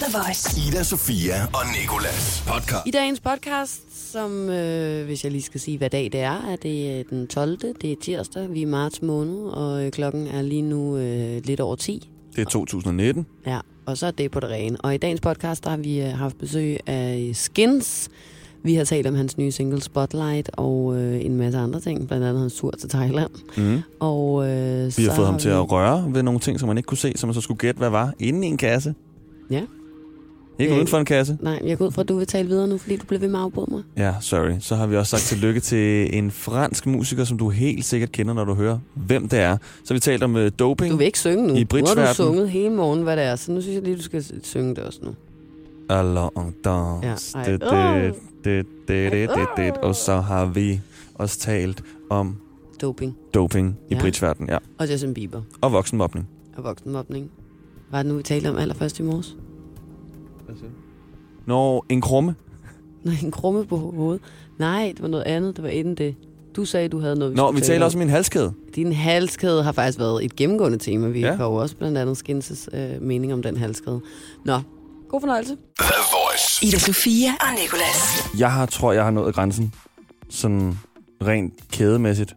The Voice. Ida, Sofia og Nikolas podcast. I dagens podcast, som øh, hvis jeg lige skal sige, hvad dag det er, er det øh, den 12. Det er tirsdag, vi er i marts måned, og øh, klokken er lige nu øh, lidt over 10. Det er 2019. Ja, og så er det på det rene. Og i dagens podcast, der har vi øh, haft besøg af Skins. Vi har talt om hans nye single Spotlight og øh, en masse andre ting, blandt andet hans tur til Thailand. Mm. Og, øh, Vi har så fået ham til vi- at røre ved nogle ting, som man ikke kunne se, som man så skulle gætte, hvad var, inde i en kasse. Ja. Ikke Øh. uden for en kasse. Nej, jeg går ud fra, at du vil tale videre nu, fordi du blev ved med at afbryde mig. Ja, sorry. Så har vi også sagt tillykke til en fransk musiker, som du helt sikkert kender, når du hører, hvem det er. Så vi talt om uh, doping. Du vil ikke synge nu. I nu har du sunget hele morgen, hvad det er, så nu synes jeg lige, du skal synge det også nu. Alors on danse. Ja. Det, det, det, det, det, det, det. Og så har vi også talt om Doping. doping i Ja. bridgeverdenen, ja. Og Justin Bieber. Og voksenmobning. Og voksenmobning. Var det nu, vi talte om allerførst i morges? Når en krumme. Nej, en krumme på hovedet. Nej, det var noget andet. Det var inden det. Du sagde, du havde noget, vi Nå, vi tale taler også om en halskæde. Din halskæde har faktisk været et gennemgående tema. Vi Ja. ja. har jo også blandt andet Skins' øh, mening om den halskæde. Nå, god fornøjelse. Ida Sofia og Nicolas. Jeg har, tror, jeg har nået grænsen. Sådan rent kædemæssigt.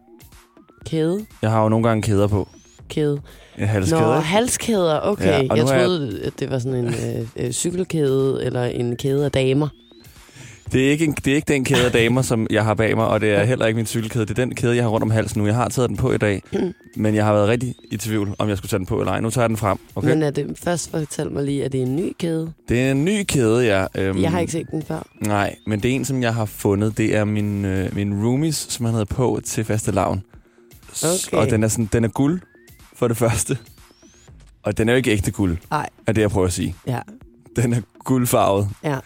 Kæde. Jeg har jo nogle gange kæder på. Kæde. En halskæde. Nå, halskæder. Okay, Ja, ja, jeg har jeg- troede, at det var sådan en øh, øh, cykelkæde eller en kæde af damer. Det er, ikke en, det er ikke den kæde af damer, som jeg har bag mig, og det er heller ikke min cykelkæde. Det er den kæde, jeg har rundt om halsen nu. Jeg har taget den på i dag, men jeg har været rigtig i tvivl, om jeg skulle tage den på eller ej. Nu tager jeg den frem. Okay. Men er det, først fortæl mig lige, at det er en ny kæde. Det er en ny kæde, ja. Øhm, Jeg har ikke set den før. Nej, men det er en, som jeg har fundet. Det er min, øh, min roomies, som han havde på til faste lavn. Okay. Og den er, sådan, den er guld, for det første. Og den er jo ikke ægte guld, Nej, er det, jeg prøver at sige. ja. Den er guldfarvet. Ja.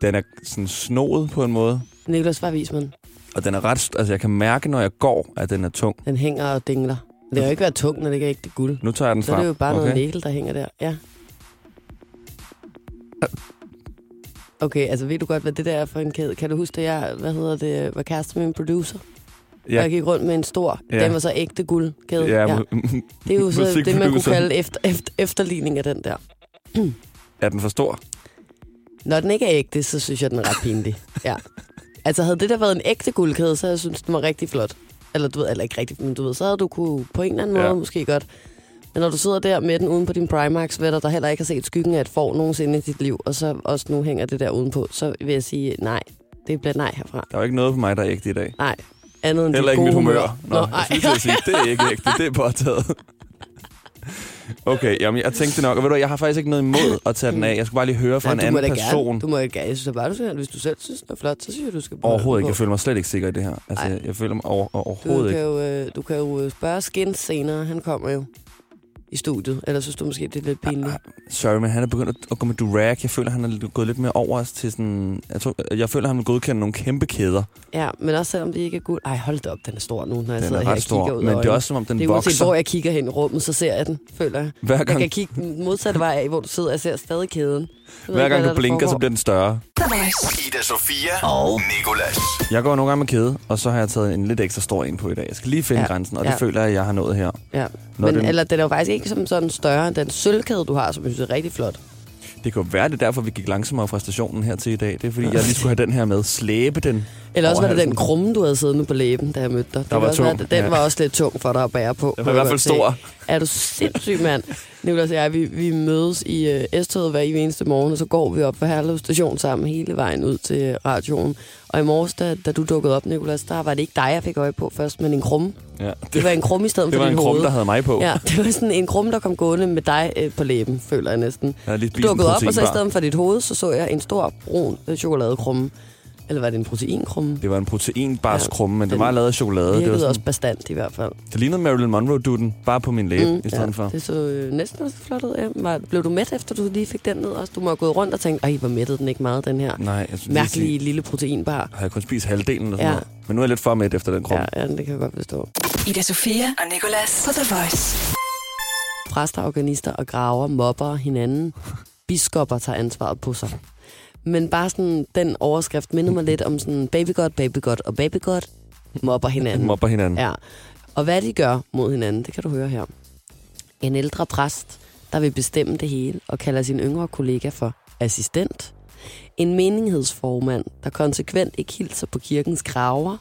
Den er sådan snoet på en måde. Niklas var vismand. Og den er ret... Altså, jeg kan mærke, når jeg går, at den er tung. Den hænger og dingler. Det kan jo ikke være tung, når det ikke er ægte guld. Nu tager jeg den Så frem. er det jo bare okay. noget nikkel, der hænger der. Ja. Okay, altså ved du godt, hvad det der er for en kæde? Kan du huske, at jeg hvad hedder det, var kæreste med en producer? Ja. Ja, Jeg gik rundt med en stor. Ja. Den var så ægte guldkæde. ja, ja. Det er jo så det, man kunne kalde efter, efter, efterligning af den der. Er den for stor? Når den ikke er ægte, så synes jeg, den er ret pinlig. Ja. Altså havde det der været en ægte guldkæde, så havde jeg synes den var rigtig flot. Eller du ved, eller ikke rigtig, men du ved, så havde du kunne på en eller anden måde ja. måske godt. Men når du sidder der med den uden på din Primark sweater, der heller ikke har set skyggen af et får nogensinde i dit liv, og så også nu hænger det der udenpå, så vil jeg sige nej. Det bliver nej herfra. Der er jo ikke noget på mig, der er ægte i dag. Nej. Andet end Heller ikke mit gode humør. Nå, Nå, jeg at sige, det er ikke ægte, det er påtaget. Okay, jamen jeg tænkte nok, og ved du, jeg har faktisk ikke noget imod at tage den af. Jeg skulle bare lige høre fra Nej, en du anden person. Gerne. Du må ikke gerne. Jeg synes da bare, du skal, hvis du selv synes, det er flot, så synes jeg, du skal prøve Overhovedet ikke. Jeg føler mig slet ikke sikker i det her. Altså, Ej. jeg, jeg føler mig over, Du overhovedet kan, ikke. jo, øh, du kan jo øh, spørge Skins senere. Han kommer jo i studiet. Eller synes du måske, det er lidt pinligt? Sorry, men han er begyndt at, gå med durag. Jeg føler, han er gået lidt mere over os til sådan... Jeg, tror, jeg føler, han vil godkende nogle kæmpe kæder. Ja, men også selvom det ikke er guld. Ej, hold da op, den er stor nu, når jeg Den sidder er her ret og stor, kigger ud men det er også som om, den det er uanset, vokser. hvor jeg kigger hen i rummet, så ser jeg den, føler jeg. Hver Jeg gang, kan kigge den modsatte vej af, hvor du sidder, og jeg ser stadig kæden. Jeg ved hver gang du blinker, så bliver den større. Ida Sofia og Nikolas. Jeg går nogle gange med kæde, og så har jeg taget en lidt ekstra stor en på i dag. Jeg skal lige finde Ja, grænsen, og det ja. føler jeg, jeg har nået her. Ja. Når Men, den- eller den er jo faktisk ikke som sådan større end den sølvkæde, du har, som jeg synes er rigtig flot. Det jo være, det er derfor, vi gik langsommere fra stationen her til i dag. Det er fordi, jeg lige skulle have den her med. Slæbe den. Eller også var det den krumme, du havde siddende på læben, da jeg mødte dig. Det Der var også være, tung, Den ja. var også lidt tung for dig at bære på. Den kunne var i hvert fald stor. Er du sindssyg, mand? Nicolas og jeg, vi, vi mødes i uh, S-toget hver eneste morgen, og så går vi op på Herlev station sammen hele vejen ud til radioen. Og i morges, da, da du dukkede op, Nicolas, der var det ikke dig, jeg fik øje på først, men en krumme. Ja. Det var en krumme i stedet det for var dit en krum, hoved. der havde mig på. Ja, det var sådan en krumme, der kom gående med dig øh, på læben, føler jeg næsten. Jeg lige Du dukkede op, og så i stedet for dit hoved, så så jeg en stor brun øh, chokoladekrumme. Eller var det en proteinkrumme? Det var en proteinbars Ja, krumme, men det var lavet af chokolade. Det var sådan, også bestandt i hvert fald. det lignede Marilyn Monroe-duden, bare på min læbe mm, i stedet ja, for. Det så øh, næsten også flot ud. Ja. Var, blev du mæt, efter du lige fik den ned også? Du må have gået rundt og tænkt, ej, hvor mættede den ikke meget, den her Nej, jeg synes, mærkelige Sige, lille proteinbar. har jeg kun spist halvdelen eller sådan Ja. noget. Men nu er jeg lidt for mæt efter den krumme. Ja, ja, det kan jeg godt forstå. Ida Sofia og Nicolas på The Voice. Præster, organister og graver mobber hinanden. Biskopper tager ansvaret på sig. Men bare sådan, den overskrift minder mig lidt om sådan baby god, baby god og baby god mobber hinanden. Mobber hinanden. Ja. Og hvad de gør mod hinanden, det kan du høre her. En ældre præst der vil bestemme det hele og kalder sin yngre kollega for assistent. En menighedsformand, der konsekvent ikke hilser på kirkens kraver.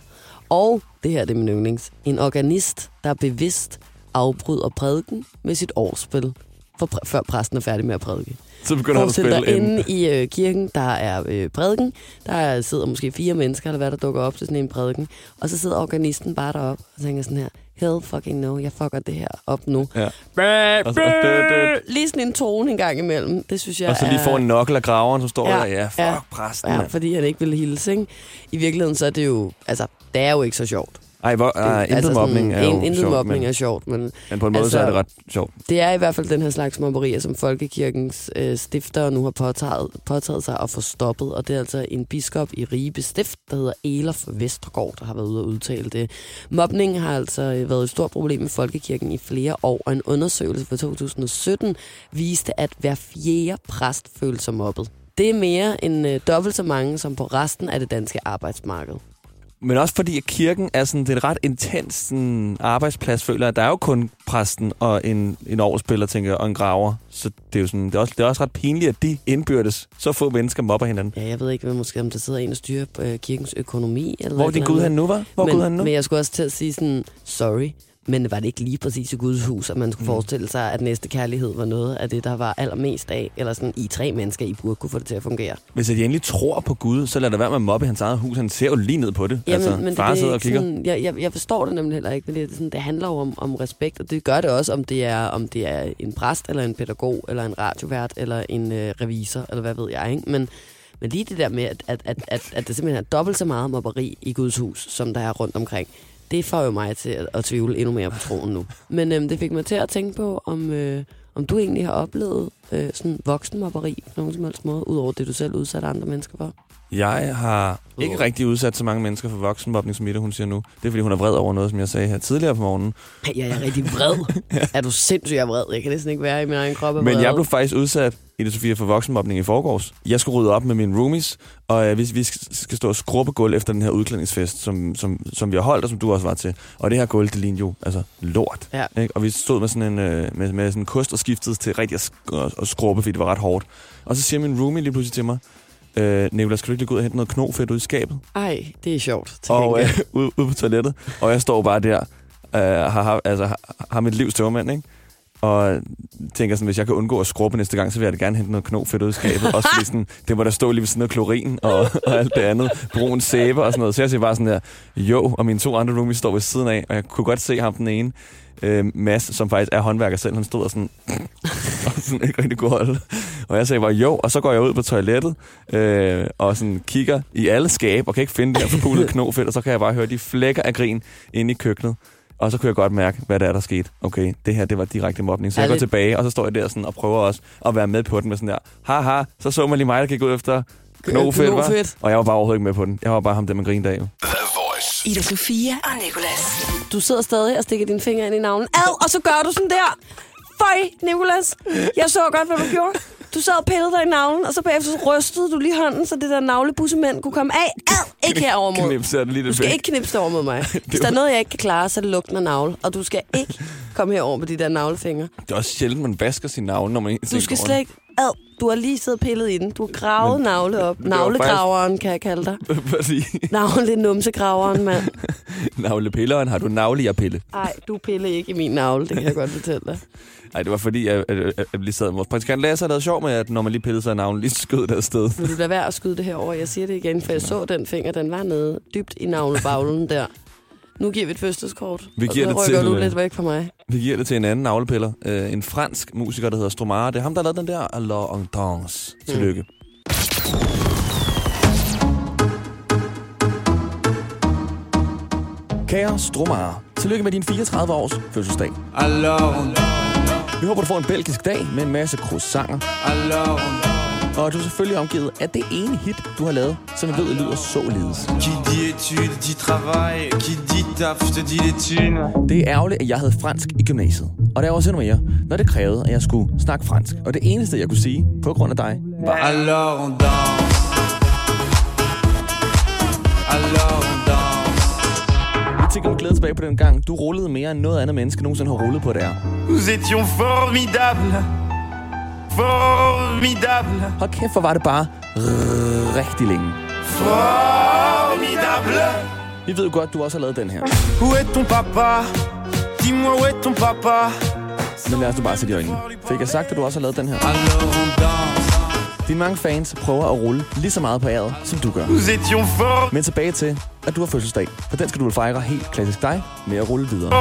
Og, det her det er min yndlings, en organist, der bevidst afbryder prædiken med sit årsspil, for præ- før præsten er færdig med at prædike. Så begynder han at spille dig inden. i øh, kirken, der er øh, prædiken, der er, sidder måske fire mennesker, eller hvad der dukker op til sådan en prædiken, og så sidder organisten bare deroppe og tænker sådan her, hell fucking no, jeg fucker det her op nu. Ja. Bæ, Og så- dø, dø. Lige sådan en tone en gang imellem, det synes jeg Og så lige er... får en nokkel af graveren, som står Ja, der. Ja, fuck ja, præsten. Ja, fordi han ikke ville hilse, ikke? I virkeligheden så er det jo, altså, det er jo ikke så sjovt. Ej, hvor, ej, intet mobning er jo intet sjovt, mobning men, er sjovt, men men på en måde så er altså- det ret sjovt. det er i hvert fald den her slags mobberier, som Folkekirkens øh, stifter nu har påtaget, påtaget sig at få stoppet. Og det er altså en biskop i Ribe Stift, der hedder Elof Vestergaard, der har været ude og udtale det. Mobning har altså øh, været et stort problem i Folkekirken i flere år, og en undersøgelse fra 2017 viste, at hver fjerde præst følte sig mobbet. Det er mere end øh, dobbelt så mange som på resten af det danske arbejdsmarked. Men også fordi, at kirken er sådan, det er et ret intens sådan, arbejdsplads, føler jeg. Der er jo kun præsten og en, en overspiller, tænker jeg, og en graver. Så det er jo sådan, det er også, det er også ret pinligt, at de indbyrdes så få mennesker mobber hinanden. Ja, jeg ved ikke, hvad måske om der sidder en og styrer øh, kirkens økonomi. Eller Hvor din Gud han nu var? Hvor men, Gud han nu? Men jeg skulle også til at sige sådan, sorry, men var det ikke lige præcis i Guds hus, at man skulle Mm. forestille sig, at næste kærlighed var noget af det, der var allermest af, eller sådan i tre mennesker, I burde kunne få det til at fungere. Hvis de endelig tror på Gud, så lad det være med at mobbe hans eget hus. Han ser jo lige ned på det. altså, far det sidder er og kigger. sådan, jeg, jeg, jeg forstår det nemlig heller ikke, men det, sådan, det handler jo om, om respekt, og det gør det også, om det er om det er en præst, eller en pædagog, eller en radiovært, eller en øh, revisor, eller hvad ved jeg, ikke? Men, men lige det der med, at, at, at, at, at det simpelthen er dobbelt så meget mobberi i Guds hus, som der er rundt omkring, det får jo mig til at, at tvivle endnu mere på troen nu. Men øhm, det fik mig til at tænke på, om, øh, om du egentlig har oplevet øh, sådan voksenmobberi på nogen som helst måde, udover det, du selv udsatte andre mennesker for. Jeg har ikke Udover- rigtig udsat så mange mennesker for voksenmobning, som Ida, hun siger nu. Det er, fordi hun er vred over noget, som jeg sagde her tidligere på morgenen. Ej, jeg er rigtig vred. Er du sindssygt jeg er vred? Jeg kan næsten ikke være i min egen krop Men jeg blev faktisk udsat, Ida Sofia, for voksenmobning i forgårs. Jeg skulle rydde op med mine roomies, og øh, vi, vi skal stå og skrubbe gulv efter den her udklædningsfest, som, som, som vi har holdt, og som du også var til. Og det her gulv, det lignede jo altså lort. Ja. Ikke? Og vi stod med sådan en øh, med, med sådan en kost og skiftede til rigtig at, sk- skrubbe, fordi det var ret hårdt. Og så siger min roomie lige pludselig til mig, øh, Nicolas, skal du ikke lige gå ud og hente noget knofedt ud i skabet? Ej, det er sjovt. og øh, ude, ude på toilettet. Og jeg står bare der, øh, har, har, altså, har, har mit livs tøvmand, ikke? Og tænker sådan, hvis jeg kan undgå at skrubbe næste gang, så vil jeg da gerne hente noget knofedt ud i skabet. Også fordi sådan, det må der stå lige ved siden af klorin og, og alt det andet. Brun sæbe og sådan noget. Så jeg siger bare sådan der, jo, og mine to andre roomies står ved siden af, og jeg kunne godt se ham den ene, øh, Mads, som faktisk er håndværker selv, han stod og sådan, og sådan ikke rigtig kunne holde. Og jeg sagde bare, jo, og så går jeg ud på toilettet, øh, og sådan kigger i alle skab, og kan ikke finde det her forpulede knofedt, og så kan jeg bare høre de flækker af grin inde i køkkenet. Og så kunne jeg godt mærke, hvad der er, der skete. Okay, det her, det var direkte mobning. Så jeg går tilbage, og så står jeg der sådan og prøver også at være med på den med sådan der, haha, så så man lige mig, der gik ud efter knofedt. Knofedt. Og jeg var bare overhovedet ikke med på den. Jeg var bare ham, der man grinede af. Ida Sofia og Nicolas. Du sidder stadig og stikker dine fingre ind i navlen. Ad, og så gør du sådan der. Føj, Nicolas. Jeg så godt, hvad du gjorde. Du sad og pillede dig i navlen, og så bagefter så rystede du lige hånden, så det der navlebussemand kunne komme af. Ad, ikke herover mod. Knipser det lige Du skal væk. ikke knipse over mod mig. Hvis der er noget, jeg ikke kan klare, så er det lugten af navle. Og du skal ikke komme herover med de der navlefingre. Det er også sjældent, man vasker sin navle, når man ikke Du skal slet ikke... Ad, du har lige siddet pillet i den. Du har gravet Men- navle op. Navlegraveren, kan jeg kalde dig. Fordi Navle numsegraveren, mand. navlepilleren har du navlejerpille. Ej, du piller ikke i min navle, det kan jeg godt fortælle dig. Nej, det var fordi, at, at, at, at lige sad vores praktikant Lasse havde lavet sjov med, at når man lige pillede sig af navlen, lige skød det afsted. Vil du lade være at skyde det her over? Jeg siger det igen, for jeg så den finger, den var nede dybt i navlebaglen der. Nu giver vi et fødselskort, Vi og giver så det rykker til, du lidt væk fra mig. Vi giver det til en anden navlepiller. Øh, en fransk musiker, der hedder Stromare. Det er ham, der har lavet den der Alors on danse. Tillykke. Kære Stromare, tillykke med din 34 års fødselsdag. Alors Vi håber, du får en belgisk dag med en masse croissanter. alors Og du er selvfølgelig omgivet af det ene hit, du har lavet, som jeg ved lyder således. Qui dit études dit travail, qui dit taf te dit les thunes. Det er ærgerligt, at jeg havde fransk i gymnasiet. Og der var også endnu mere, når det krævede, at jeg skulle snakke fransk. Og det eneste, jeg kunne sige på grund af dig, var... Alors on danse. Alors on tænker mig glæde tilbage på den gang, du rullede mere end noget andet menneske nogensinde har rullet på det her. Nous étions formidables. Formidable. Hold kæft, hvor var det bare rigtig længe. Formidable. Vi ved jo godt, du også har lavet den her. Où est ton papa Dis-moi où est ton papa Men lad os nu bare se de øjnene. Fik jeg sagt, at du også har lavet den her? Alors on danse. Dine mange fans prøver at rulle lige så meget på æret, som du gør. Nous étions forts. Men tilbage til, at du har fødselsdag. For den skal du vel fejre helt klassisk dig med at rulle videre.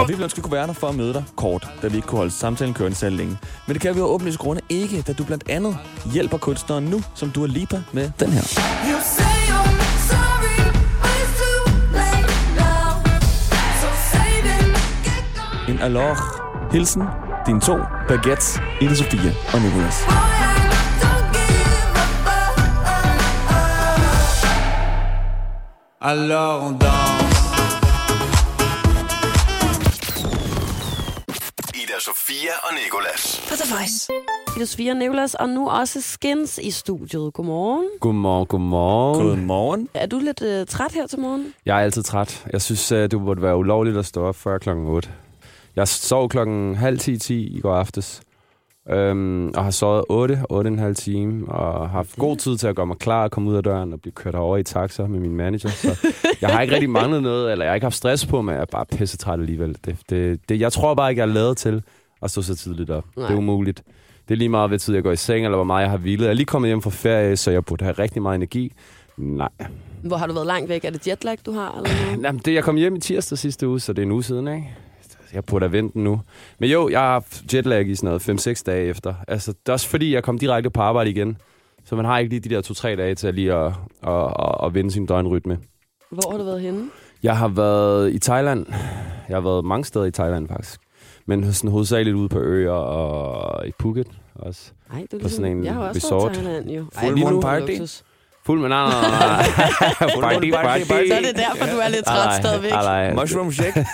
Og vi ville ønske, kunne være der for at møde dig kort, da vi ikke kunne holde samtalen kørende særlig længe. Men det kan vi jo åbenlyse grunde ikke, da du blandt andet hjælper kunstneren nu, som du er Lipa med den her. You say. En alors. Hilsen, dine to baguettes, Ida Sofia og Nicolas. Alors on danse. Ida Sofia og Nikolas. På The Voice. Ida Sofia Nicolas, og nu også Skins i studiet. Godmorgen. Godmorgen, godmorgen. Godmorgen. Er du lidt øh, træt her til morgen? Jeg er altid træt. Jeg synes, øh, det burde være ulovligt at stå op før klokken 8. Jeg sov klokken halv 10 10 i går aftes. Øhm, og har sovet 8, 8,5 time, og har haft god tid til at gøre mig klar og komme ud af døren og blive kørt over i taxa med min manager. Så jeg har ikke rigtig manglet noget, eller jeg har ikke haft stress på, men jeg er bare pisse træt alligevel. Det, det, det, jeg tror bare ikke, jeg er lavet til at stå så tidligt op. Nej. Nej. Det er umuligt. Det er lige meget, hvad tid jeg går i seng, eller hvor meget jeg har hvilet. Jeg er lige kommet hjem fra ferie, så jeg burde have rigtig meget energi. Nej. Hvor har du været langt væk? Er det jetlag, du har? Eller noget? Jamen, det, jeg kom hjem i tirsdag sidste uge, så det er en uge siden, ikke? Jeg burde have ventet nu. Men jo, jeg har jetlag i sådan noget 5-6 dage efter. Altså, det er også fordi, jeg kom direkte på arbejde igen. Så man har ikke lige de der 2-3 dage til at lige at, at, at, at vende sin døgnrytme. Hvor har du været henne? Jeg har været i Thailand. Jeg har været mange steder i Thailand, faktisk. Men sådan hovedsageligt ude på øer og i Phuket også. Nej, det er På sådan en jeg har også resort. været i Thailand, jo. Full moon nu party? Fuld med nej, nej, nej, nej. party, party, Så er det derfor, du er lidt træt stadigvæk. Nej, Mushroom shake.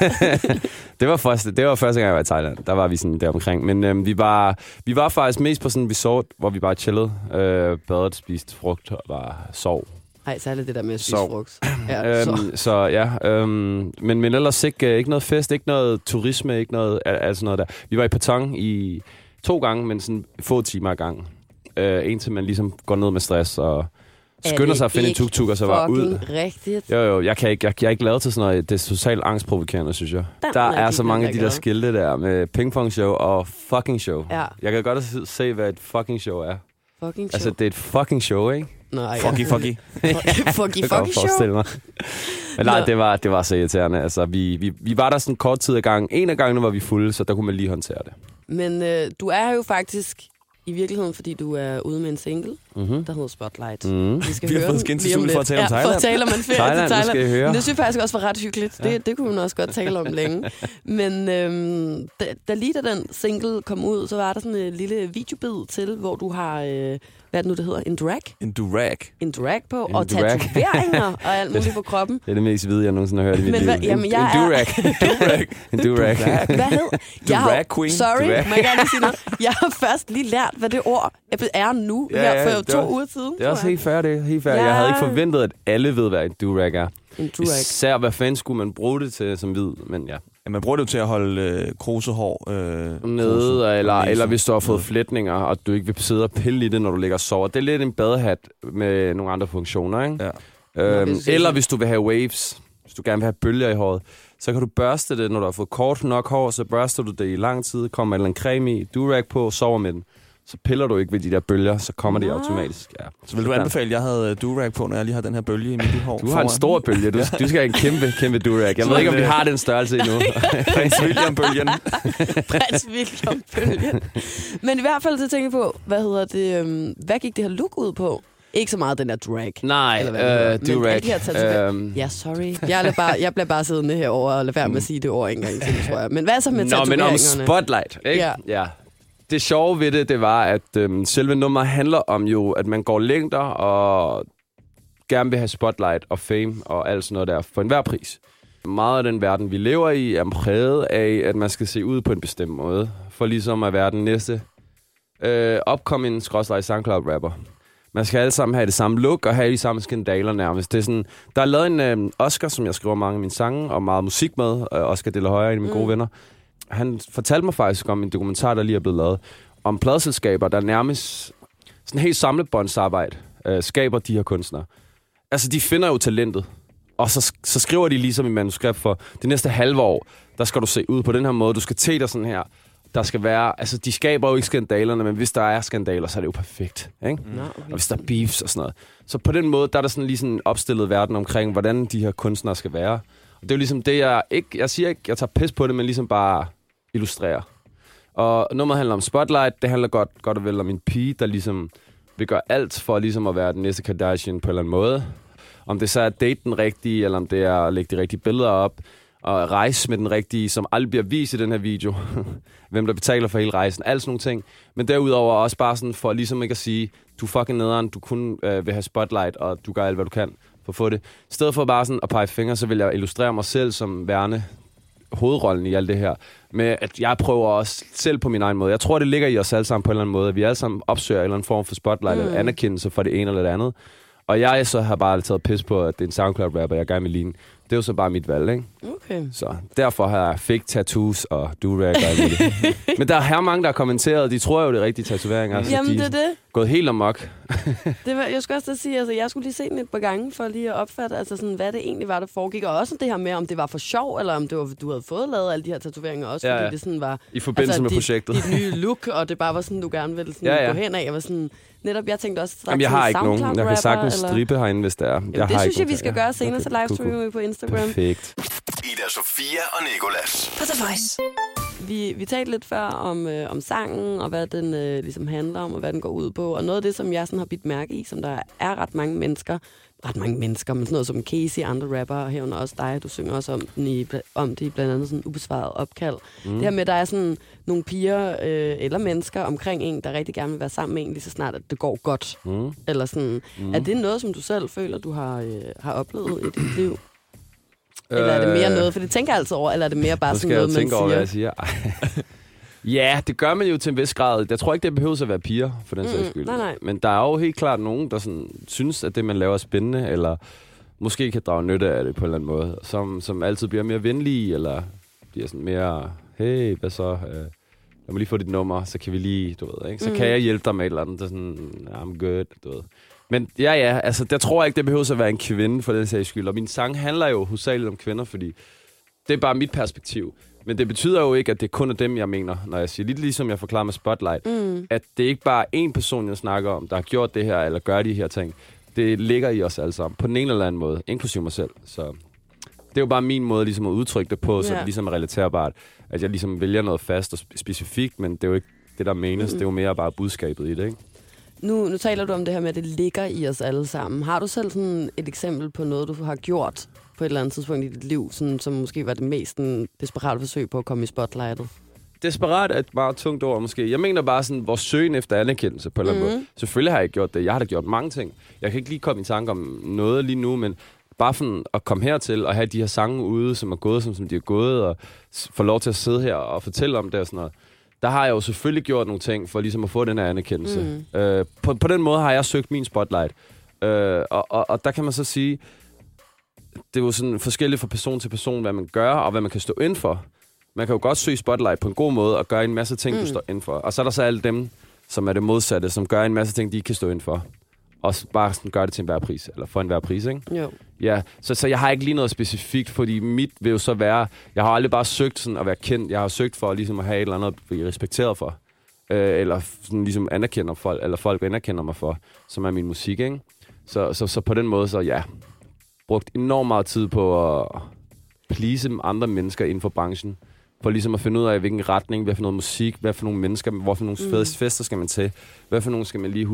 det var, første, det var første gang, jeg var i Thailand. Der var vi sådan der omkring. Men øhm, vi, var, vi var faktisk mest på sådan en resort, hvor vi bare chillede, øh, badet, spiste frugt og bare sov. Nej, særligt det der med at spise Sov. frugt. Ja, så. Øhm, så ja, øhm, men, men ellers ikke, øh, ikke noget fest, ikke noget turisme, ikke noget, al- altså noget der. Vi var i Patong i to gange, men sådan få timer ad gangen. Øh, indtil man ligesom går ned med stress og skynder sig at finde en tuk-tuk og så var ud. rigtigt. Jo, jo, jeg, kan ikke, jeg, jeg er ikke lavet til sådan noget. Det er totalt angstprovokerende, synes jeg. Den der er er så mange af de der skilte der med pingpong show og fucking show. Ja, Jeg kan godt se- se, hvad et fucking show er. fucking Altså, show. det er et fucking show, ikke? Nej, Fucky, fucky. fucky, Jeg fucky, fucky show. forestille mig. Men nej, det var, det var så irriterende. Altså, vi, vi, vi var der sådan kort tid ad gang. En af gangene var vi fulde, så der kunne man lige håndtere det. Men øh, du er jo faktisk i virkeligheden, fordi du er ude med en single, Mm-hmm. der hedder Spotlight. Mm. Vi, skal Vi har høre fået lige til for at tale om ja, for at Thailand. tale om en ferie Thailand, til Thailand. skal høre. Men det synes jeg faktisk også var ret hyggeligt. Det, det kunne man også godt tale om længe. Men øhm, da, da lige da den single kom ud, så var der sådan en lille videobid til, hvor du har, øh, hvad er det nu, det hedder? En drag? En durag. En drag på, En og drag. tatoveringer og alt muligt på kroppen. Det er det mest hvide, jeg nogensinde har hørt i mit Men liv. hvad- jamen, en, jeg en er- durag. Durag. en durag. Hvad hed? Jeg har, Drag queen. Sorry, Drag. må jeg gerne sige noget? Jeg har først lige lært, hvad det ord er nu, Ja, her ja, for det to er- uger siden. Det er også helt fair, det helt fair. Ja. Jeg havde ikke forventet, at alle ved, hvad en durag er. En drag. Især, hvad fanden skulle man bruge det til som hvid, men ja. Ja, man bruger det jo til at holde øh, krusehår øh, Nede, kruse- eller, eller hvis du har fået flætninger, og du ikke vil sidde og pille i det, når du ligger og sover. Det er lidt en badehat med nogle andre funktioner, ikke? Ja. Nå, Øhm, du eller hvis du vil have waves, hvis du gerne vil have bølger i håret, så kan du børste det, når du har fået kort nok hår, så børster du det i lang tid, kommer en eller anden creme i, durag på, sover med den. Så piller du ikke ved de der bølger, så kommer de Nå. automatisk. Ja. Så vil du anbefale, at jeg havde øh, durag på, når jeg lige har den her bølge i mit hår? Du har en stor bølge. Du, du skal have en kæmpe, kæmpe durag. Jeg ved ikke, om vi har den størrelse endnu. Prins William-bølgen. Prins William bølgen. Men i hvert fald så tænker jeg på, hvad hedder det, øhm, hvad gik det her look ud på? Ikke så meget den der drag. Nej, Eller hvad det hedder. øh, Øhm, Ja, sorry. Jeg, lader bare, jeg bliver bare siddende herover og lader være med at sige det ord en gang til, tror jeg. Men hvad så med Nå, men om? Spotlight, ikke? Ja. ja. Det sjove ved det, det var, at øhm, selve nummeret handler om jo, at man går længder og gerne vil have spotlight og fame og alt sådan noget der for enhver pris. Meget af den verden, vi lever i, er præget af, at man skal se ud på en bestemt måde, for ligesom at være den næste øh, upcoming skrådslag SoundCloud-rapper. Man skal alle sammen have det samme look og have de samme skandaler nærmest. Det er sådan, der er lavet en øh, Oscar, som jeg skriver mange af mine sange og meget musik med. Øh, Oscar De La Hoya, en af mine Mm. gode venner. Han fortalte mig faktisk om en dokumentar, der lige er blevet lavet. om pladselskaber, der nærmest sådan helt samlebåndsarbejde øh, skaber de her kunstnere. Altså, de finder jo talentet, og så, så skriver de ligesom i manuskript for det næste halve år, der skal du se ud på den her måde, du skal te dig sådan her. Der skal være, altså de skaber jo ikke skandalerne, men hvis der er skandaler, så er det jo perfekt. Ikke? Nå, Og hvis der er beefs og sådan noget. Så på den måde, der er der sådan lige sådan en opstillet verden omkring, hvordan de her kunstnere skal være. Og det er jo ligesom det, jeg ikke, jeg siger ikke, jeg tager pis på det, men ligesom bare illustrerer. Og nummeret handler om Spotlight, det handler godt, godt og vel om en pige, der ligesom vil gøre alt for ligesom at være den næste Kardashian på en eller anden måde. Om det så er at date den rigtige, eller om det er at lægge de rigtige billeder op, og rejse med den rigtige, som aldrig bliver vist i den her video. Hvem der betaler for hele rejsen, alt sådan nogle ting. Men derudover også bare sådan for ligesom ikke at sige, du fucking nederen, du kun øh, vil have spotlight, og du gør alt, hvad du kan for at få det. I stedet for bare sådan at pege fingre, så vil jeg illustrere mig selv som værende hovedrollen i alt det her. Med at jeg prøver også selv på min egen måde. Jeg tror, det ligger i os alle sammen på en eller anden måde. At vi alle sammen opsøger en eller anden form for spotlight mm. eller anerkendelse for det ene eller det andet. Og jeg så har bare taget pis på, at det er en SoundCloud-rapper, jeg gerne vil ligne. Det er jo så bare mit valg, ikke? Okay. Så derfor har jeg fake tattoos og do-rag og muligt. Men der er her mange, der har kommenteret. De tror jo, det er rigtige tatoveringer. Altså, Jamen, de det er det. gået helt amok. det var, jeg skulle også sige, altså, jeg skulle lige se den et par gange, for lige at opfatte, altså, sådan, hvad det egentlig var, der foregik. Og også det her med, om det var for sjov, eller om det var, du havde fået lavet alle de her tatoveringer også, Ja, fordi ja. det sådan var... I forbindelse altså, med dit, projektet. Dit nye look, og det bare var sådan, du gerne ville sådan, Ja, ja. gå hen af. Jeg var sådan, netop, jeg tænkte også straks Jamen, jeg har ikke nogen. Jeg kan sagtens eller- strippe herinde, hvis det er. Jamen, jeg det har synes ikke jeg, vi skal nogen- gøre senere, så Okay, cool, livestreamer vi på Instagram. Perfekt. Ida Sofia og Nikolas. På The Voice. Vi, vi talte lidt før om, øh, om sangen, og hvad den øh, ligesom handler om, og hvad den går ud på. Og noget af det, som jeg sådan har bidt mærke i, som der er ret mange mennesker, ret mange mennesker, men sådan noget som Casey, andre rapper, og herunder også dig, du synger også om, den i, om det i blandt andet sådan ubesvaret opkald. Mm. Det her med, at der er sådan nogle piger øh, eller mennesker omkring en, der rigtig gerne vil være sammen med en, lige så snart, at det går godt. Mm. Eller sådan. Mm. Er det noget, som du selv føler, du har, øh, har oplevet i dit liv? Eller er det mere noget, for det tænker jeg altid over, eller er det mere bare Så sådan Øh. noget, jeg man tænke over, hvad siger? jeg siger. Ja, det gør man jo til en vis grad. Jeg tror ikke, det behøver at være piger, for den sags Mm, skyld. nej, nej. Men der er jo helt klart nogen, der sådan, synes, at det, man laver, er spændende, eller måske kan drage nytte af det på en eller anden måde, som, som altid bliver mere venlige, eller bliver sådan mere, hey, hvad så? Øh, lad mig lige få dit nummer, så kan vi lige, du ved, ikke? Så Mm. kan jeg hjælpe dig med et eller andet, der er sådan, I'm good, du ved. Men ja, ja, altså, jeg tror ikke, det behøver at være en kvinde, for den sags skyld. Og min sang handler jo hovedsageligt om kvinder, fordi det er bare mit perspektiv. Men det betyder jo ikke, at det kun er dem, jeg mener, når jeg siger, lidt ligesom jeg forklarer med Spotlight, Mm. at det ikke bare er én person, jeg snakker om, der har gjort det her, eller gør de her ting. Det ligger i os alle sammen, på den ene eller anden måde, inklusive mig selv. Så det er jo bare min måde ligesom at udtrykke det på, så Ja. det ligesom er relaterbart. At jeg ligesom vælger noget fast og spe- specifikt, men det er jo ikke det, der menes. Mm. Det er jo mere bare budskabet i det, ikke? Nu, nu taler du om det her med, at det ligger i os alle sammen. Har du selv sådan et eksempel på noget, du har gjort på et eller andet tidspunkt i dit liv, sådan, som måske var det mest sådan, desperate forsøg på at komme i spotlightet? Desperat er et meget tungt ord, måske. Jeg mener bare sådan, vores søgen efter anerkendelse på en eller anden Mhm. måde. Selvfølgelig har jeg gjort det. Jeg har da gjort mange ting. Jeg kan ikke lige komme i tanke om noget lige nu, men bare sådan at komme hertil og have de her sange ude, som er gået, som, som de er gået, og få lov til at sidde her og fortælle om det og sådan noget. Der har jeg jo selvfølgelig gjort nogle ting for ligesom at få den her anerkendelse. Mm. Øh, på, på den måde har jeg søgt min spotlight. Øh, og, og, og der kan man så sige, det er jo sådan forskelligt fra person til person, hvad man gør, og hvad man kan stå ind for. Man kan jo godt søge spotlight på en god måde, og gøre en masse ting, mm. du står ind for. Og så er der så alle dem, som er det modsatte, som gør en masse ting, de ikke kan stå ind for. Og bare sådan gøre det til enhver pris, eller for enhver pris, ikke? Jo. Ja, så, så jeg har ikke lige noget specifikt, fordi mit vil jo så være, jeg har aldrig bare søgt sådan at være kendt, jeg har søgt for ligesom at have et eller andet at blive respekteret for, øh, eller sådan ligesom anerkender folk, eller folk anerkender mig for, som er min musik, ikke? Så, så, så på den måde, så ja, brugt enormt meget tid på at please andre mennesker inden for branchen, for ligesom at finde ud af, hvilken retning, hvad for noget musik, hvad for nogle mennesker, hvor for nogle mm. fester skal man til, hvad for nogle skal man lige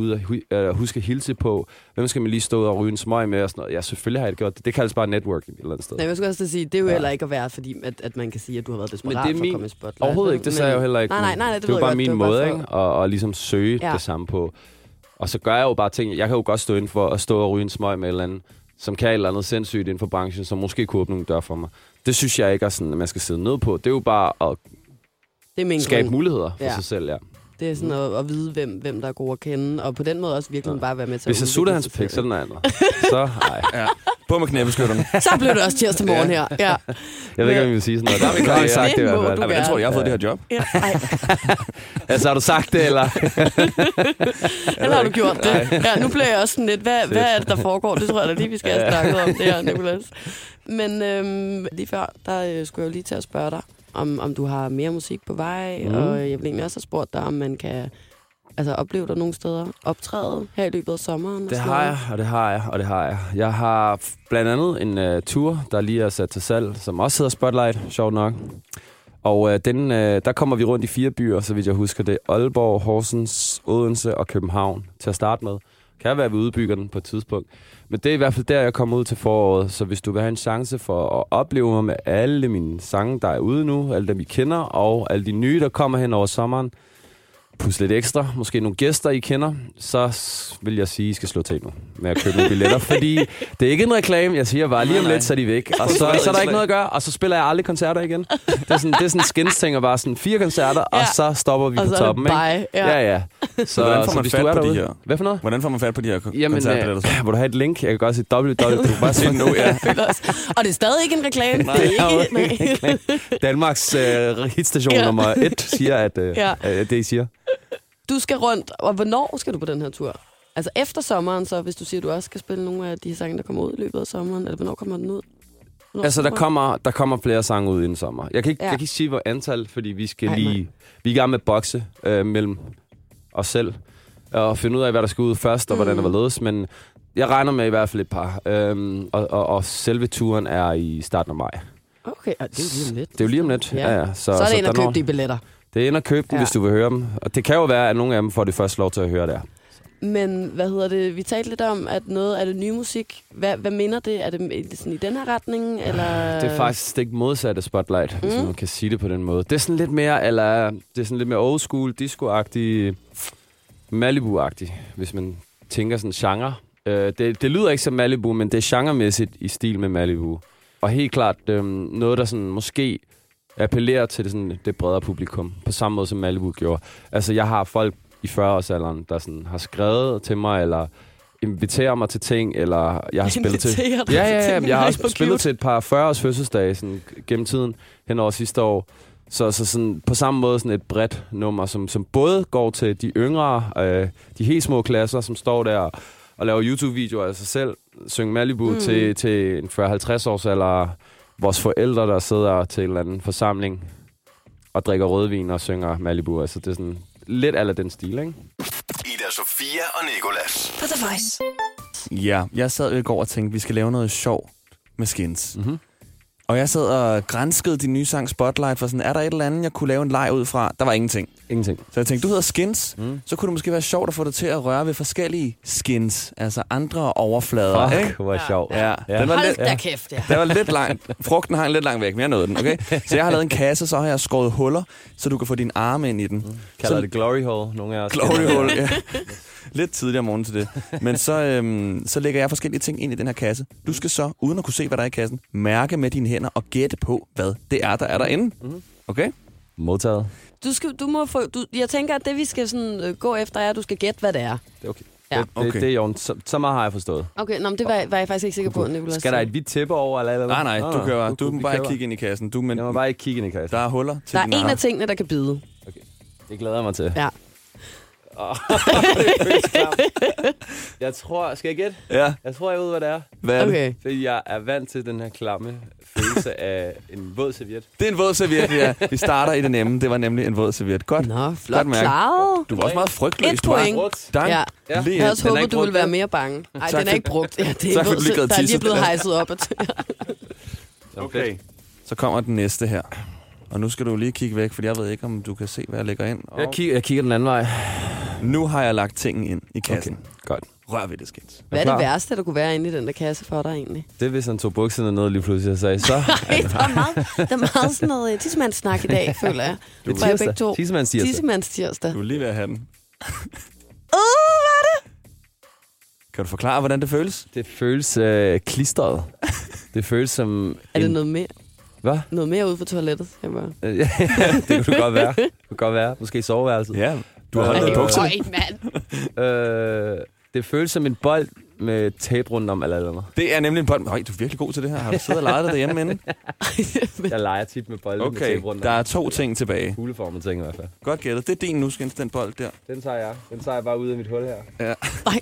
øh, huske at hilse på, hvem skal man lige stå og ryge en smøg med og sådan noget. Ja, selvfølgelig har jeg det gjort det. Det kaldes bare networking et eller andet sted. Nej, jeg skulle også sige, det er jo Ja. heller ikke at være, fordi at, at man kan sige, at du har været desperat Men det er for min- at komme i spotlight. Overhovedet ikke, det sagde jeg jo heller ikke. Nej, nej, nej, det, det er jeg bare godt. min Det var måde, for- ikke? Og, og ligesom søge ja. Det samme på. Og så gør jeg jo bare ting. Jeg kan jo godt stå ind for at stå og ryge en smøg med et eller andet, som kan et eller andet sindssygt inden for branchen, som måske kunne åbne nogle dør for mig. Det synes jeg ikke er sådan, at man skal sidde ned på. Det er jo bare at Det er skabe grund. muligheder for Ja. sig selv, ja. Det er sådan at, at vide, hvem, hvem der er god at kende, og på den måde også virkelig Ja. bare være med til Hvis jeg at sutter udvikle hans sig pik, så er den andet. så, ej. Ja. På med knæbeskytterne. Så blev det også tirsdag morgen her. Ja. Jeg ved ikke, om vi vil sige sådan noget. Der har vi godt sagt det i hvert fald. hvordan tror jeg har fået Ja. det her job? ja. Altså, har du sagt det, eller? eller har du gjort det? Ja, nu bliver jeg også sådan lidt, hvad, hvad er det, der foregår? Det tror jeg da lige, vi skal have snakket om det her, Nicolas. Men øhm, lige før, der øh, skulle jeg jo lige til at spørge dig, om, om du har mere musik på vej, mm. og jeg vil egentlig også have spurgt dig, om man kan altså, opleve dig nogle steder optræde her i løbet af sommeren. Det har jeg, og det har jeg, og det har jeg. Jeg har blandt andet en uh, tur, der lige er sat til salg, som også hedder Spotlight, sjovt nok. Og uh, den, uh, der kommer vi rundt i fire byer, så vidt jeg husker det. Aalborg, Horsens, Odense og København til at starte med. Kan være, at vi udbygger den på et tidspunkt. Men det er i hvert fald der, jeg kommer ud til foråret. Så hvis du vil have en chance for at opleve mig med alle mine sange, der er ude nu, alle dem, I kender, og alle de nye, der kommer hen over sommeren, plus lidt ekstra, måske nogle gæster, I kender, så vil jeg sige, I skal slå til nu med at købe nogle billetter. fordi det er ikke en reklame, jeg siger bare lige om Nej, nej. lidt, så er de væk. Og så, så er der ikke noget at gøre, og så spiller jeg aldrig koncerter igen. Det er sådan, det er sådan en skins-ting, og bare sådan fire koncerter, og Ja. så stopper vi Og på så er det toppen. ikke? bye. Ja. Ja, ja. Så, Hvordan får så man hvis fat er på de derude, her? Hvad for noget? Hvordan får man fat på de her Jamen, koncertbilletter? så? øh, vil du have et link? Jeg kan godt sige www. Du kan bare sige nu, ja. Og det er stadig ikke en reklame. det er ikke, nej. Danmarks øh, hitstation Ja. nummer et siger, at øh, Ja. ja. øh, det, I siger. Du skal rundt, og hvornår skal du på den her tur? Altså efter sommeren, så hvis du siger, at du også skal spille nogle af de sange, der kommer ud i løbet af sommeren, eller hvornår kommer den ud? Hvornår Altså, der kommer- der kommer flere sange ud inden sommer. Jeg kan ikke, Ja. jeg kan ikke sige, hvor antal, fordi vi skal Nej, lige... Vi er i gang med at bokse øh, mellem os selv, og finde ud af, hvad der skal ud først, og hvordan Mm. det var ledes. Men jeg regner med i hvert fald et par. Øhm, og, og, og selve turen er i starten af maj. Okay, og det er jo lige om lidt. Det er jo lige om lidt. Ja. Ja. Ja, Så, så er det ind der og købe når- de billetter. Det er ind og købe dem, Ja. hvis du vil høre dem. Og det kan jo være, at nogle af dem får det først lov til at høre der. Men hvad hedder det? Vi talte lidt om, at noget af det nye musik, hvad, hvad minder det? Er det sådan i den her retning? Eller? Det er faktisk stik modsatte Spotlight, mm. hvis man kan sige det på den måde. Det er sådan lidt mere, eller det er sådan lidt mere old school, disco-agtig, Malibu-agtig, hvis man tænker sådan genre. Øh, det, det lyder ikke som Malibu, men det er genremæssigt i stil med Malibu. Og helt klart øh, noget, der sådan måske appellerer til det, sådan, det bredere publikum, på samme måde som Malibu gjorde. Altså, jeg har folk i 40-årsalderen, der sådan har skrevet til mig, eller inviterer mig til ting, eller jeg har spillet til... Ja, ja, ja. Jeg har også spillet til et par 40 års fødselsdage sådan, gennem tiden, hen over sidste år. Så, så sådan, på samme måde sådan et bredt nummer, som, som både går til de yngre, øh, de helt små klasser, som står der og laver YouTube-videoer af sig selv, synge Malibu Mm. til, til en 40-50 års eller vores forældre, der sidder til en eller anden forsamling og drikker rødvin og synger Malibu. Altså, det er sådan lidt af den stil, ikke? Ida Sofia og Nikolas. På The Voice. Ja, jeg sad i går og tænkte, vi skal lave noget sjov med skins. Mm-hmm. Og jeg sad og grænskede din nye sang Spotlight, for sådan, er der et eller andet, jeg kunne lave en leg ud fra? Der var ingenting. Ingenting. Så jeg tænkte, du hedder Skins, Mm. så kunne det måske være sjovt at få dig til at røre ved forskellige skins, altså andre overflader. Fuck, ikke? hvor sjov. Ja, den var Hold lidt, da kæft, ja. den var lidt langt. Frugten har en lidt langt væk, men jeg nåede den, okay? Så jeg har lavet en kasse, så har jeg skåret huller, så du kan få dine arme ind i den. Kalder Så- det Glory Hole, nogle af os. Glory hole, ja. Lidt tidligere om morgenen til det. Men så, øhm, så lægger jeg forskellige ting ind i den her kasse. Du skal så, uden at kunne se, hvad der er i kassen, mærke med dine hænder og gætte på, hvad det er, der er derinde. Mhm. Okay? Modtaget. Du, skal, du må få, du, jeg tænker, at det vi skal sådan, øh, gå efter er, at du skal gætte, hvad det er. Det er okay. Ja. Det, det, Okay. det er jo så, så meget har jeg forstået. Okay, nå, men det var, var jeg faktisk ikke sikker på, Nicolas. Skal der et hvidt tæppe over, eller, eller hvad? Nej, nej, du, kan, du vi må bare køber. kigge ind i kassen. Du, men, Jeg må bare ikke kigge ind i kassen. der er huller til Der er en arme. af tingene, der kan bide. Det glæder jeg mig til. Ja. Jeg tror, skal jeg gætte? Ja, Jeg tror, jeg ved, hvad det er. hvad er det? Okay. Fordi jeg er vant til den her klamme følelse af en våd serviet. Det er en våd serviet, ja. Vi starter i det nemme. Det var nemlig en våd serviet. Godt. Nå, flot Godt mærke. klaret. Du var også meget frygtløs. Et Du var- point. Er en- Ja. Ja. Lige Jeg havde håbet, du ville være mere bange. Nej, den er ikke brugt. Ja, det er, Tak våd- der er lige blevet hejset op. Okay. Så kommer den næste her. Og nu skal du lige kigge væk, for jeg ved ikke, om du kan se, hvad jeg lægger ind. Jeg kigger, jeg kigger den anden vej. Nu har jeg lagt tingene ind i kassen. Okay, godt. Rør ved det, skins. Hvad er det værste, der kunne være inde i den der kasse for dig egentlig? Det er, hvis han tog bukserne ned lige pludselig og sagde, så Ej, der er meget, der er meget sådan noget tissemandssnak i dag, føler jeg. det er tirsdag. to. Tissemands tirsdag. Tissemands tirsdag. Du er lige ved at have den. Uh, hvad er det? Kan du forklare, hvordan det føles? Det føles øh, klistret. Det føles som... Er det en- noget mere, Hvad? noget mere ude for toilettet? Jeg bare... Øh, ja, det kunne godt være. Det kunne godt være. Måske i soveværelset. Ja. Du har holdt Øh, bukserne. Øj, mand. Øh, det føles som en bold med tape rundt om eller andet. Det er nemlig en bold. Øj, du er virkelig god til det her. Har du siddet og leget dig derhjemme inden? Jeg leger tit med bolde med Okay, tape rundt der om. er to ting tilbage. Kugleformet ting i hvert fald. Godt gættet. Det er din nu, Skins, den bold der. Den tager jeg. Den tager jeg bare ud af mit hul her. Nej,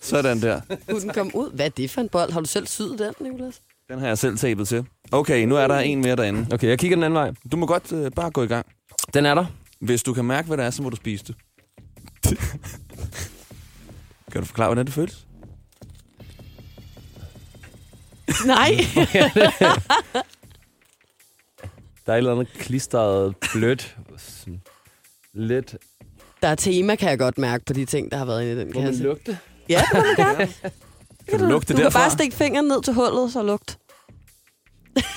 Sådan der. kunne den komme ud? Hvad er det for en bold? Har du selv syet den, Nicolas? Den har jeg selv tabet til. Okay, nu er der en mere derinde. Okay, jeg kigger den anden vej. Du må godt øh, bare gå i gang. Den er der. Hvis du kan mærke, hvad det er, så må du spise det. kan du forklare, hvordan det føles? Nej. Der er et eller andet klistret, blødt, sådan lidt... Der er tema, kan jeg godt mærke på de ting, der har været inde i den Må man kasse. lugte? Ja, det må du gerne. Kan du lugte du kan derfra? bare stikke fingeren ned til hullet, så lugt.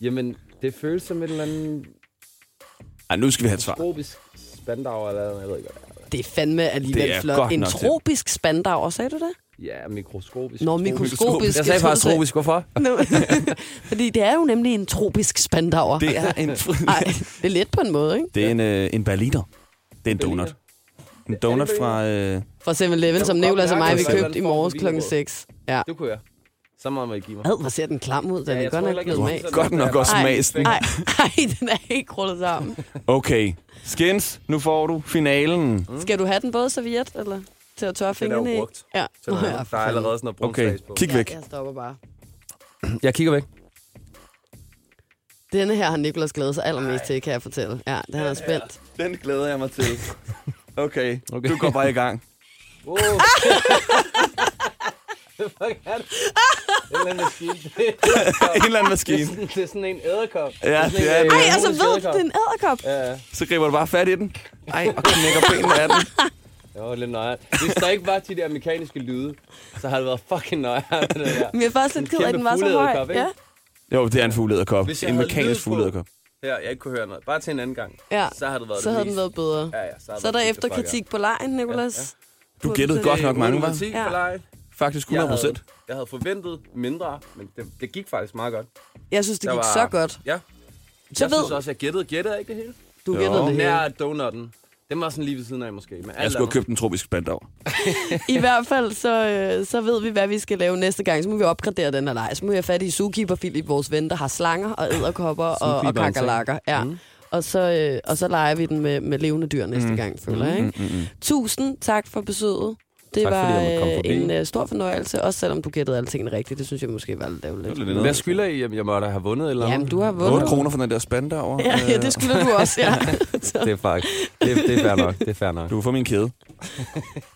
Jamen, det føles som et eller andet Ej, nu skal vi have et svar. tropisk spandau eller noget. Jeg ved ikke, hvad det er. Det er fandme alligevel Det er flot. godt En nok til. tropisk spandauer, sagde du det? Ja, mikroskopisk. Nå, mikroskopisk. Jeg sagde faktisk troede, tropisk. Hvorfor? sagde- Fordi det er jo nemlig en tropisk spandauer. Det er en, Ej, det er let på en måde, ikke? det er en, øh, en berliner. Det er en donut. En donut fra... Øh, Fra 7-Eleven, som Nicolas og mig, vi købte i morges klokken for 6. Ja. Det kunne jeg. Så meget må I give mig. Ad, hvor ser den klam ud. Den Ja, er godt nok ikke, blevet mag. godt nok også Ej, smagsken. Nej, nej, den er helt krullet sammen. Okay, Skins, nu får du finalen. Skal du have den både serviet, eller til at tørre Den er fingrene i? brugt. Ja. Så der, ja, er fanden. allerede sådan noget brunt Okay, på. kig væk. Ja, jeg stopper bare. Jeg kigger væk. Denne her har Nicolas glædet sig allermest til, kan jeg fortælle. Ja, den er spændt. Den glæder jeg mig til. Okay, Okay. du går bare i gang. Wow. Hvad fuck er det? En eller anden maskine. en eller anden Det er maskine. sådan, det er sådan en æderkop. Ja, sådan en, det er øh, det. Ej, altså ved du, det er en æderkop. Ja, ja. Så griber du bare fat i den. Ej, og knækker benene af den. Det var lidt nøje. Hvis der ikke var de der mekaniske lyde, så havde det været fucking nøje. Det der. Men jeg er faktisk lidt En ked af, at den var så høj. ikke? Ja, Jo, det er en fuglederkop. En mekanisk på- fuglederkop. Her, jeg ikke kunne høre noget. Bare til en anden gang. ja. Så havde det været Så det havde den været bedre. Ja, ja, så, Så er det der efter ja. kritik på lejen, Nicolas. Du gættede godt nok mange, var? Det er Ja. leg. Faktisk Jeg 100 havde, procent. jeg havde forventet mindre, men det, det gik faktisk meget godt. Jeg synes, det Der gik var- så godt. Ja. Så jeg synes ved også, jeg gættede. Gættede jeg ikke det hele? du Jo. gættede det hele. Nær donutten. Den var sådan lige ved siden af måske. Men Jeg skulle have købt en tropisk spandau. I hvert fald, så, øh, så ved vi, hvad vi skal lave næste gang. Så må vi opgradere den her leg. Så må vi have fat i Zookeeper Philip, vores ven, der har slanger og æderkopper og, og kakalakker. Ja. Mm. Og, så, øh, og så leger vi den med, med levende dyr næste Mm. gang, føler jeg. Ikke? Tusind tak for besøget. Det Tak, var fordi måtte øh, en øh, stor fornøjelse, også selvom du gættede alle tingene rigtigt. Det synes jeg måske var lidt ærgerligt. lidt Hvad skylder I? Jamen, Jeg må da have vundet eller Jamen, noget. du har 8 vundet. kroner for den der spandau. Ja, ja, det skylder du også, ja. Det er faktisk... Det, det er fair nok. Det er fair nok. Du kan få min kæde.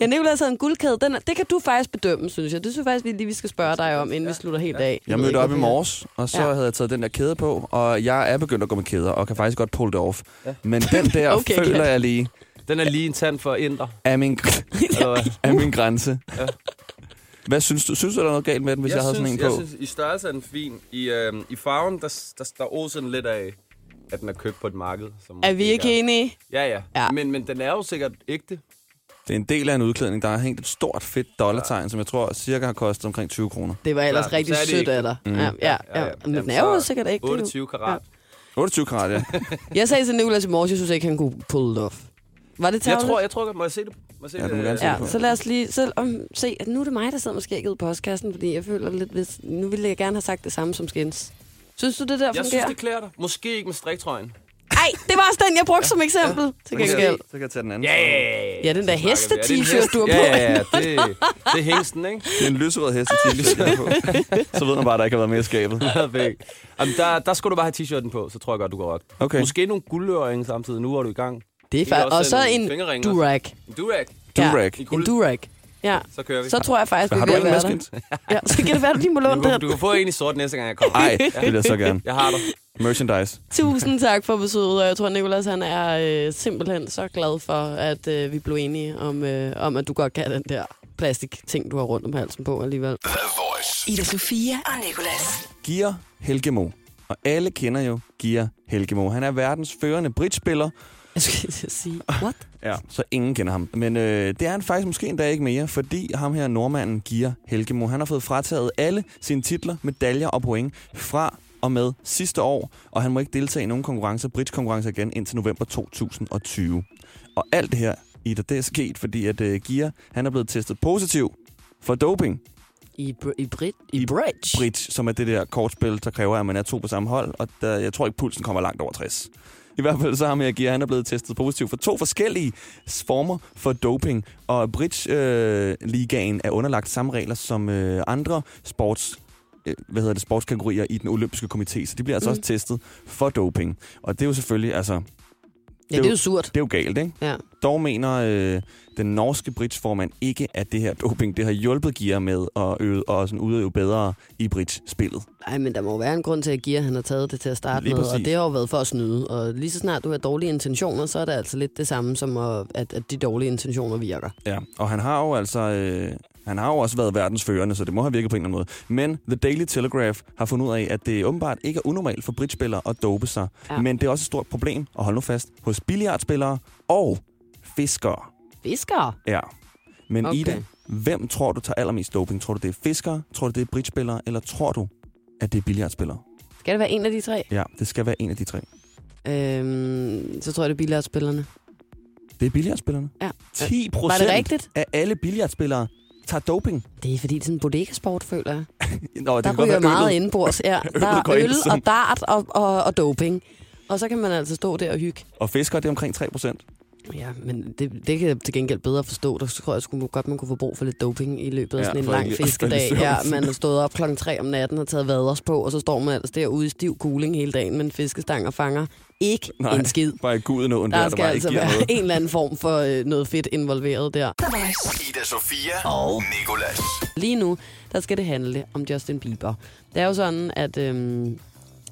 Ja, Nicolás havde en guldkæde. Den, er- det kan du faktisk bedømme, synes jeg. Det synes jeg faktisk, vi lige vi skal spørge dig om, inden vi slutter helt af. Jeg mødte op i morges, og så Ja. havde jeg taget den der kæde på, og jeg er begyndt at gå med kæder, og kan faktisk godt pull det off. Men den der Okay, føler ja. jeg lige Den er lige en tand for inder. er min, er min grænse. Ja. Hvad synes du? Synes du, der er noget galt med den, hvis jeg, jeg havde sådan en synes, på? Jeg synes, i størrelse er den fin. I, øh, i farven, der, der, der oser den lidt af, at den er købt på et marked. Som Er vi ikke enige? Ja, ja. Ja. ja. Men, men den er jo sikkert ægte. Det er en del af en udklædning. Der er hængt et stort, fedt dollartegn, som jeg tror cirka har kostet omkring 20 kroner. Det var ellers Klar, rigtig er sødt af dig. Mm. Ja, ja, ja. Men den er jo sikkert ikke. 28 karat. 28 karat, ja. Jeg sagde til Nicolas i morges, jeg synes ikke, han kunne pull it off. Var det Jeg tavligt? tror, jeg tror, må jeg se det? Må jeg se Ja, det? du må gerne se Ja, det på. så lad os lige så, om, se, at nu er det mig, der sidder med skægget på postkassen, fordi jeg føler lidt, hvis, nu ville jeg gerne have sagt det samme som skins. Synes du, det der Jeg synes, fungerer? det klæder dig. Måske ikke med striktrøjen. Ej, det var også den, jeg brugte som eksempel. Til Så kan, gengæld. jeg, så kan jeg tage den anden. Ja, den der Så snakker vi. Er det en heste-t-shirt, hest? du har på. Ja, ja, ja. Det, det er hængsten, ikke? Det er en lyserød hestetil, jeg på. Så ved man bare, at der ikke har været mere skabet. Jamen, der, der skulle du bare have t-shirten på, så tror jeg godt, du går rock. Okay. Måske nogle guldøringer samtidig. Nu er du i gang. Det er faktisk. også Og så en durag. En durag. Durag. Ja, en durag. Ja, Så kører vi. så tror jeg faktisk, vi er ikke være der. Ja, så kan det være, at du lige må låne du, kan, den. du kan få en i sort næste gang, jeg kommer. Ej, det vil jeg så gerne. Jeg har dig. Merchandise. Tusind tak for besøget, og jeg tror, Nicolas han er øh, simpelthen så glad for, at øh, vi blev enige om, øh, om, at du godt kan den der plastik-ting, du har rundt om halsen på alligevel. The Voice. Ida Sofia og Nicolas. Gier Helgemo. Og alle kender jo Gier Helgemo. Han er verdens førende bridgespiller, Jeg skulle sige, what? Ja. Så ingen kender ham. Men øh, det er han faktisk måske endda ikke mere, fordi ham her nordmanden Gier Helgemo, han har fået frataget alle sine titler, medaljer og point fra og med sidste år, og han må ikke deltage i nogen konkurrencer, bridge-konkurrencer igen indtil november 2020. Og alt det her Ida, det er sket, fordi at uh, Gia, han er blevet testet positiv for doping. I, br- i, Brit, i, I Bridge. Bridge, som er det der kortspil, der kræver, at man er to på samme hold, og der, jeg tror ikke, pulsen kommer langt over 60. I hvert fald så har Gia, han er blevet testet positiv for to forskellige former for doping, og Bridge-ligaen er underlagt samme regler som øh, andre sports øh, hvad hedder det, sportskategorier i den olympiske komité, så de bliver altså Mm. også testet for doping. Og det er jo selvfølgelig, altså, Ja, det er jo surt. det er jo galt, ikke? Ja. Dog mener øh, den norske bridge-formand ikke, at det her doping, det har hjulpet Gia med at øve og sådan udøve bedre i bridge-spillet. Ej, men der må være en grund til, at Gia han har taget det til at starte Lige med, præcis. og det har jo været for at snyde. Og lige så snart du har dårlige intentioner, så er det altså lidt det samme som, at, at, at de dårlige intentioner virker. Ja, og han har jo altså... Øh, han har jo også været verdensførende, så det må have virket på en eller anden måde. Men The Daily Telegraph har fundet ud af, at det åbenbart ikke er unormalt for bridgespillere at dope sig. Ja. Men det er også et stort problem, og hold nu fast, hos billiardspillere og fiskere. Fiskere? Ja. Men Okay. Ida, hvem tror du tager allermest doping? Tror du, det er fiskere? Tror du, det er bridgespillere? Eller tror du, at det er billiardspillere? Skal det være en af de tre? Ja, det skal være en af de tre. Øhm, så tror jeg, det er billiardspillerne. Det er billiardspillerne. Ja. 10 Var procent af alle billiardspillere tager doping. Det er fordi, det er sådan en bodega-sport, føler jeg. Nå, det Der ryger meget øllet. indenbords. Ja, der er øl og dart og, og, og doping. Og så kan man altså stå der og hygge. Og fiskere, det er omkring 3 procent. Ja, men det, det kan jeg til gengæld bedre forstå. Der tror jeg sgu godt, man kunne få brug for lidt doping i løbet af Ja, sådan en lang fiskedag. Ja, man er stået op klokken 3 om natten og taget vaders på, og så står man altså derude i stiv cooling hele dagen med en fiskestang og fanger ikke Nej. en skid. Bare i gudnåen Der, der, der skal bare altså være noget. en eller anden form for øh, noget fedt involveret der. Ida Sofia og Nikolas. Lige nu, der skal det handle om Justin Bieber. Det er jo sådan, at, øhm,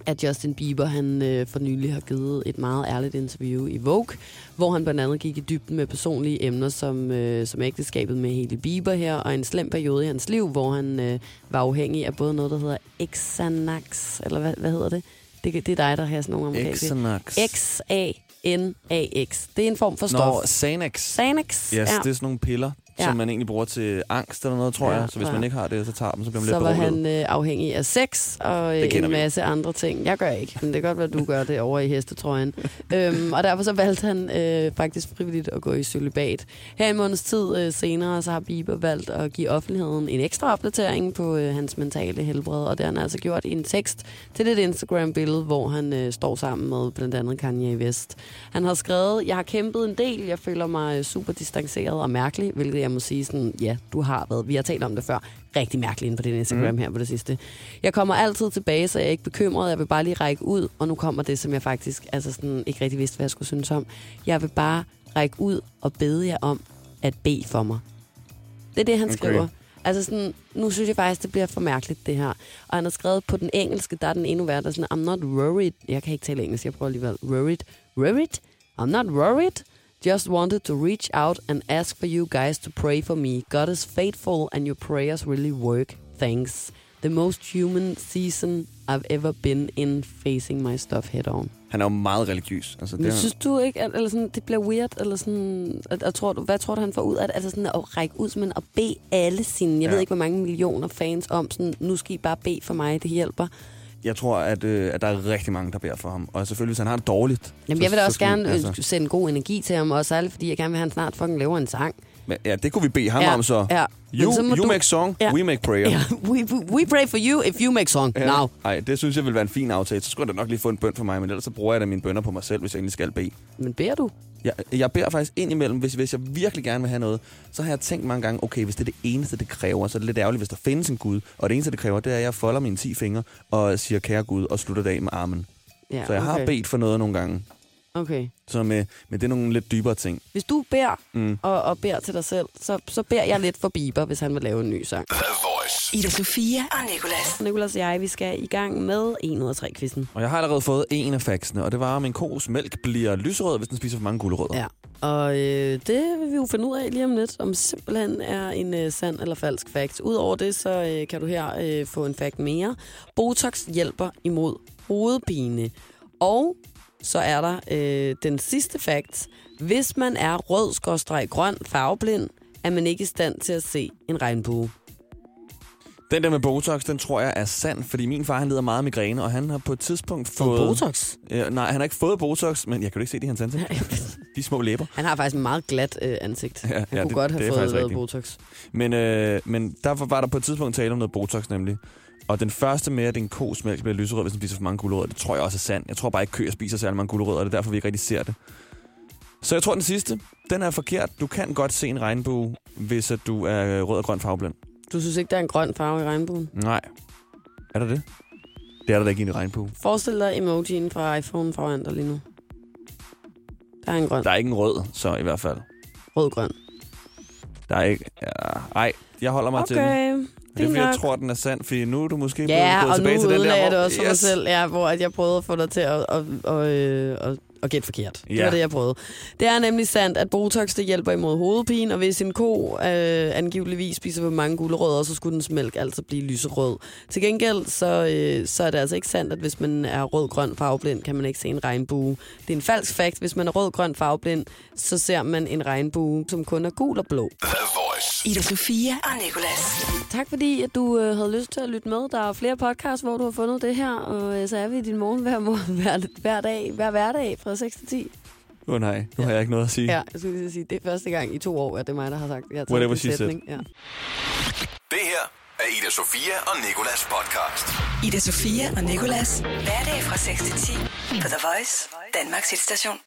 at Justin Bieber, han øh, for nylig har givet et meget ærligt interview i Vogue, hvor han blandt andet gik i dybden med personlige emner, som, øh, som ægteskabet med Hailey Bieber her, og en slem periode i hans liv, hvor han øh, var afhængig af både noget, der hedder Xanax, eller hvad, hvad hedder det? det? Det er dig, der har sådan nogle amerikanske. Xanax. X-A-N-A-X. Det er en form for stof. Nå, Xanax. Xanax. Yes, ja. det er sådan nogle piller, Ja. som man egentlig bruger til angst eller noget, tror Ja, jeg. Så hvis ja. man ikke har det, så tager dem, så bliver man så lidt var beroliget. han øh, afhængig af sex og øh, en vi masse andre ting. Jeg gør ikke, men det kan godt være, at du gør det over i hestetrøjen. øhm, og derfor så valgte han øh, faktisk frivilligt at gå i celibat. Her en måneds tid øh, senere, så har Bieber valgt at give offentligheden en ekstra opdatering på øh, hans mentale helbred, og det har han altså gjort i en tekst til et Instagram-billede, hvor han øh, står sammen med blandt andet Kanye West. Han har skrevet, jeg har kæmpet en del, jeg føler mig øh, super distanceret og mærkelig, hvilket jeg må sige sådan, ja, du har været, vi har talt om det før, rigtig mærkelig inde på din Instagram mm. her på det sidste. Jeg kommer altid tilbage, så jeg er ikke bekymret, jeg vil bare lige række ud, og nu kommer det, som jeg faktisk altså sådan, ikke rigtig vidste, hvad jeg skulle synes om. Jeg vil bare række ud og bede jer om at bede for mig. Det er det, han Okay. skriver. Altså sådan, nu synes jeg faktisk, det bliver for mærkeligt, det her. Og han har skrevet på den engelske, der er den endnu værre, der er sådan, I'm not worried. Jeg kan ikke tale engelsk, jeg prøver alligevel. Worried? Worried? I'm not worried. Just wanted to reach out and ask for you guys to pray for me. God is faithful and your prayers really work. Thanks. The most human season I've ever been in facing my stuff head on. Han er jo meget religiøs. Altså, det Men synes du ikke, at eller sådan, det bliver weird? Eller sådan, at, at, tror du, hvad tror du, han får ud af det? Altså sådan at række ud, men at bede alle sine, jeg. Ja. ved ikke, hvor mange millioner fans om, sådan, nu skal I bare bede for mig, det hjælper. Jeg tror, at, øh, at der er rigtig mange, der beder for ham. Og selvfølgelig, hvis han har det dårligt... Jamen, så- jeg vil da så også skal gerne man- altså. sende god energi til ham, og særligt fordi jeg gerne vil have, at han snart fucking laver en sang. Men, ja, det kunne vi bede ham ja, om så. Ja. You, så you du- make song, Ja. we make prayer. Ja, we, we pray for you if you make song Ja. now. Ej, det synes jeg vil være en fin aftale. Så skulle jeg da nok lige få en bøn for mig, men ellers så bruger jeg da mine bønder på mig selv, hvis jeg egentlig skal bede. Men beder du? Jeg, jeg beder faktisk ind imellem, hvis, hvis jeg virkelig gerne vil have noget, så har jeg tænkt mange gange, okay, hvis det er det eneste, det kræver, så er det lidt ærgerligt, hvis der findes en Gud. Og det eneste, det kræver, det er, at jeg folder mine 10 fingre og siger, kære Gud, og slutter det af med armen. Ja, Så jeg okay. har bedt for noget nogle gange. Okay. Så med, med det er nogle lidt dybere ting. Hvis du beder Mm. og, og beder til dig selv, så, så beder jeg lidt for Bieber, hvis han vil lave en ny sang. Ida Sofia og Nicolas. Nicolas og jeg, vi skal i gang med 1 ud af 3 quizzen. Og jeg har allerede fået en af faxene, og det var, om en kos mælk bliver lyserød, hvis den spiser for mange gulerødder. Ja. Og øh, det vil vi jo finde ud af lige om lidt, om simpelthen er en øh, sand eller falsk fact. Udover det, så øh, kan du her øh, få en fact mere. Botox hjælper imod hovedpine. Og så er der øh, den sidste fact. Hvis man er rød grøn farveblind, er man ikke i stand til at se en regnbue. Den der med Botox, den tror jeg er sand, fordi min far han lider meget af migræne, og han har på et tidspunkt fået... Fået Botox. Ja, nej, han har ikke fået Botox, men jeg kan jo ikke se det i hans ansigt. De små læber. Han har faktisk en meget glat øh, ansigt. Ja, Han ja, kunne det- godt det have er fået rigtigt. Botox. Men, øh, men der var der på et tidspunkt tale om noget Botox nemlig. Og den første med, at en kos mælk bliver lyserød, hvis den spiser for mange gulerødder, det tror jeg også er sandt. Jeg tror bare ikke, køer spiser særlig mange gulerødder, og det er derfor, vi ikke rigtig ser det. Så jeg tror, den sidste, den er forkert. Du kan godt se en regnbue, hvis at du er rød og grøn farveblind. Du synes ikke, der er en grøn farve i regnbuen? Nej. Er der det? Det er der da ikke i en regnbue. Forestil dig emojien fra iPhone foran dig lige nu. Der er en grøn. Der er ikke en rød, så i hvert fald. Rød-grøn. Der er ikke... Ja, ej, jeg holder mig til den. Det er, fordi jeg tror, den er sand, fordi nu er du måske ja, blevet gået tilbage til den der, hvor... det også yes. mig selv, ja, hvor at jeg prøvede at få dig til at, at, at, øh, at, at gætte forkert. Ja. Det var det, jeg prøvede. Det er nemlig sandt, at Botox det hjælper imod hovedpine, og hvis en ko øh, angiveligvis spiser for mange gulerødder, så skulle dens mælk altså blive lyserød. Til gengæld, så, øh, så er det altså ikke sandt, at hvis man er rød-grøn farveblind, kan man ikke se en regnbue. Det er en falsk fakt. Hvis man er rød-grøn farveblind, så ser man en regnbue, som kun er gul og blå. Hvad 60. Ida Sofia og Nicolas. Tak fordi, at du øh, havde lyst til at lytte med. Der er flere podcasts, hvor du har fundet det her, og øh, så er vi i din morgen hver, morgen, hver, hver dag, hver hverdag fra 6 til 10. Åh oh, nej, nu ja. har jeg ikke noget at sige. Ja, jeg skulle lige sige, det er første gang i to år, at det er mig, der har sagt, jeg har Whatever she said. Ja. Det her er Ida Sofia og Nikolas podcast. Ida Sofia og Nikolas. Hverdag fra 6 til 10 på The Voice, Danmarks hitstation.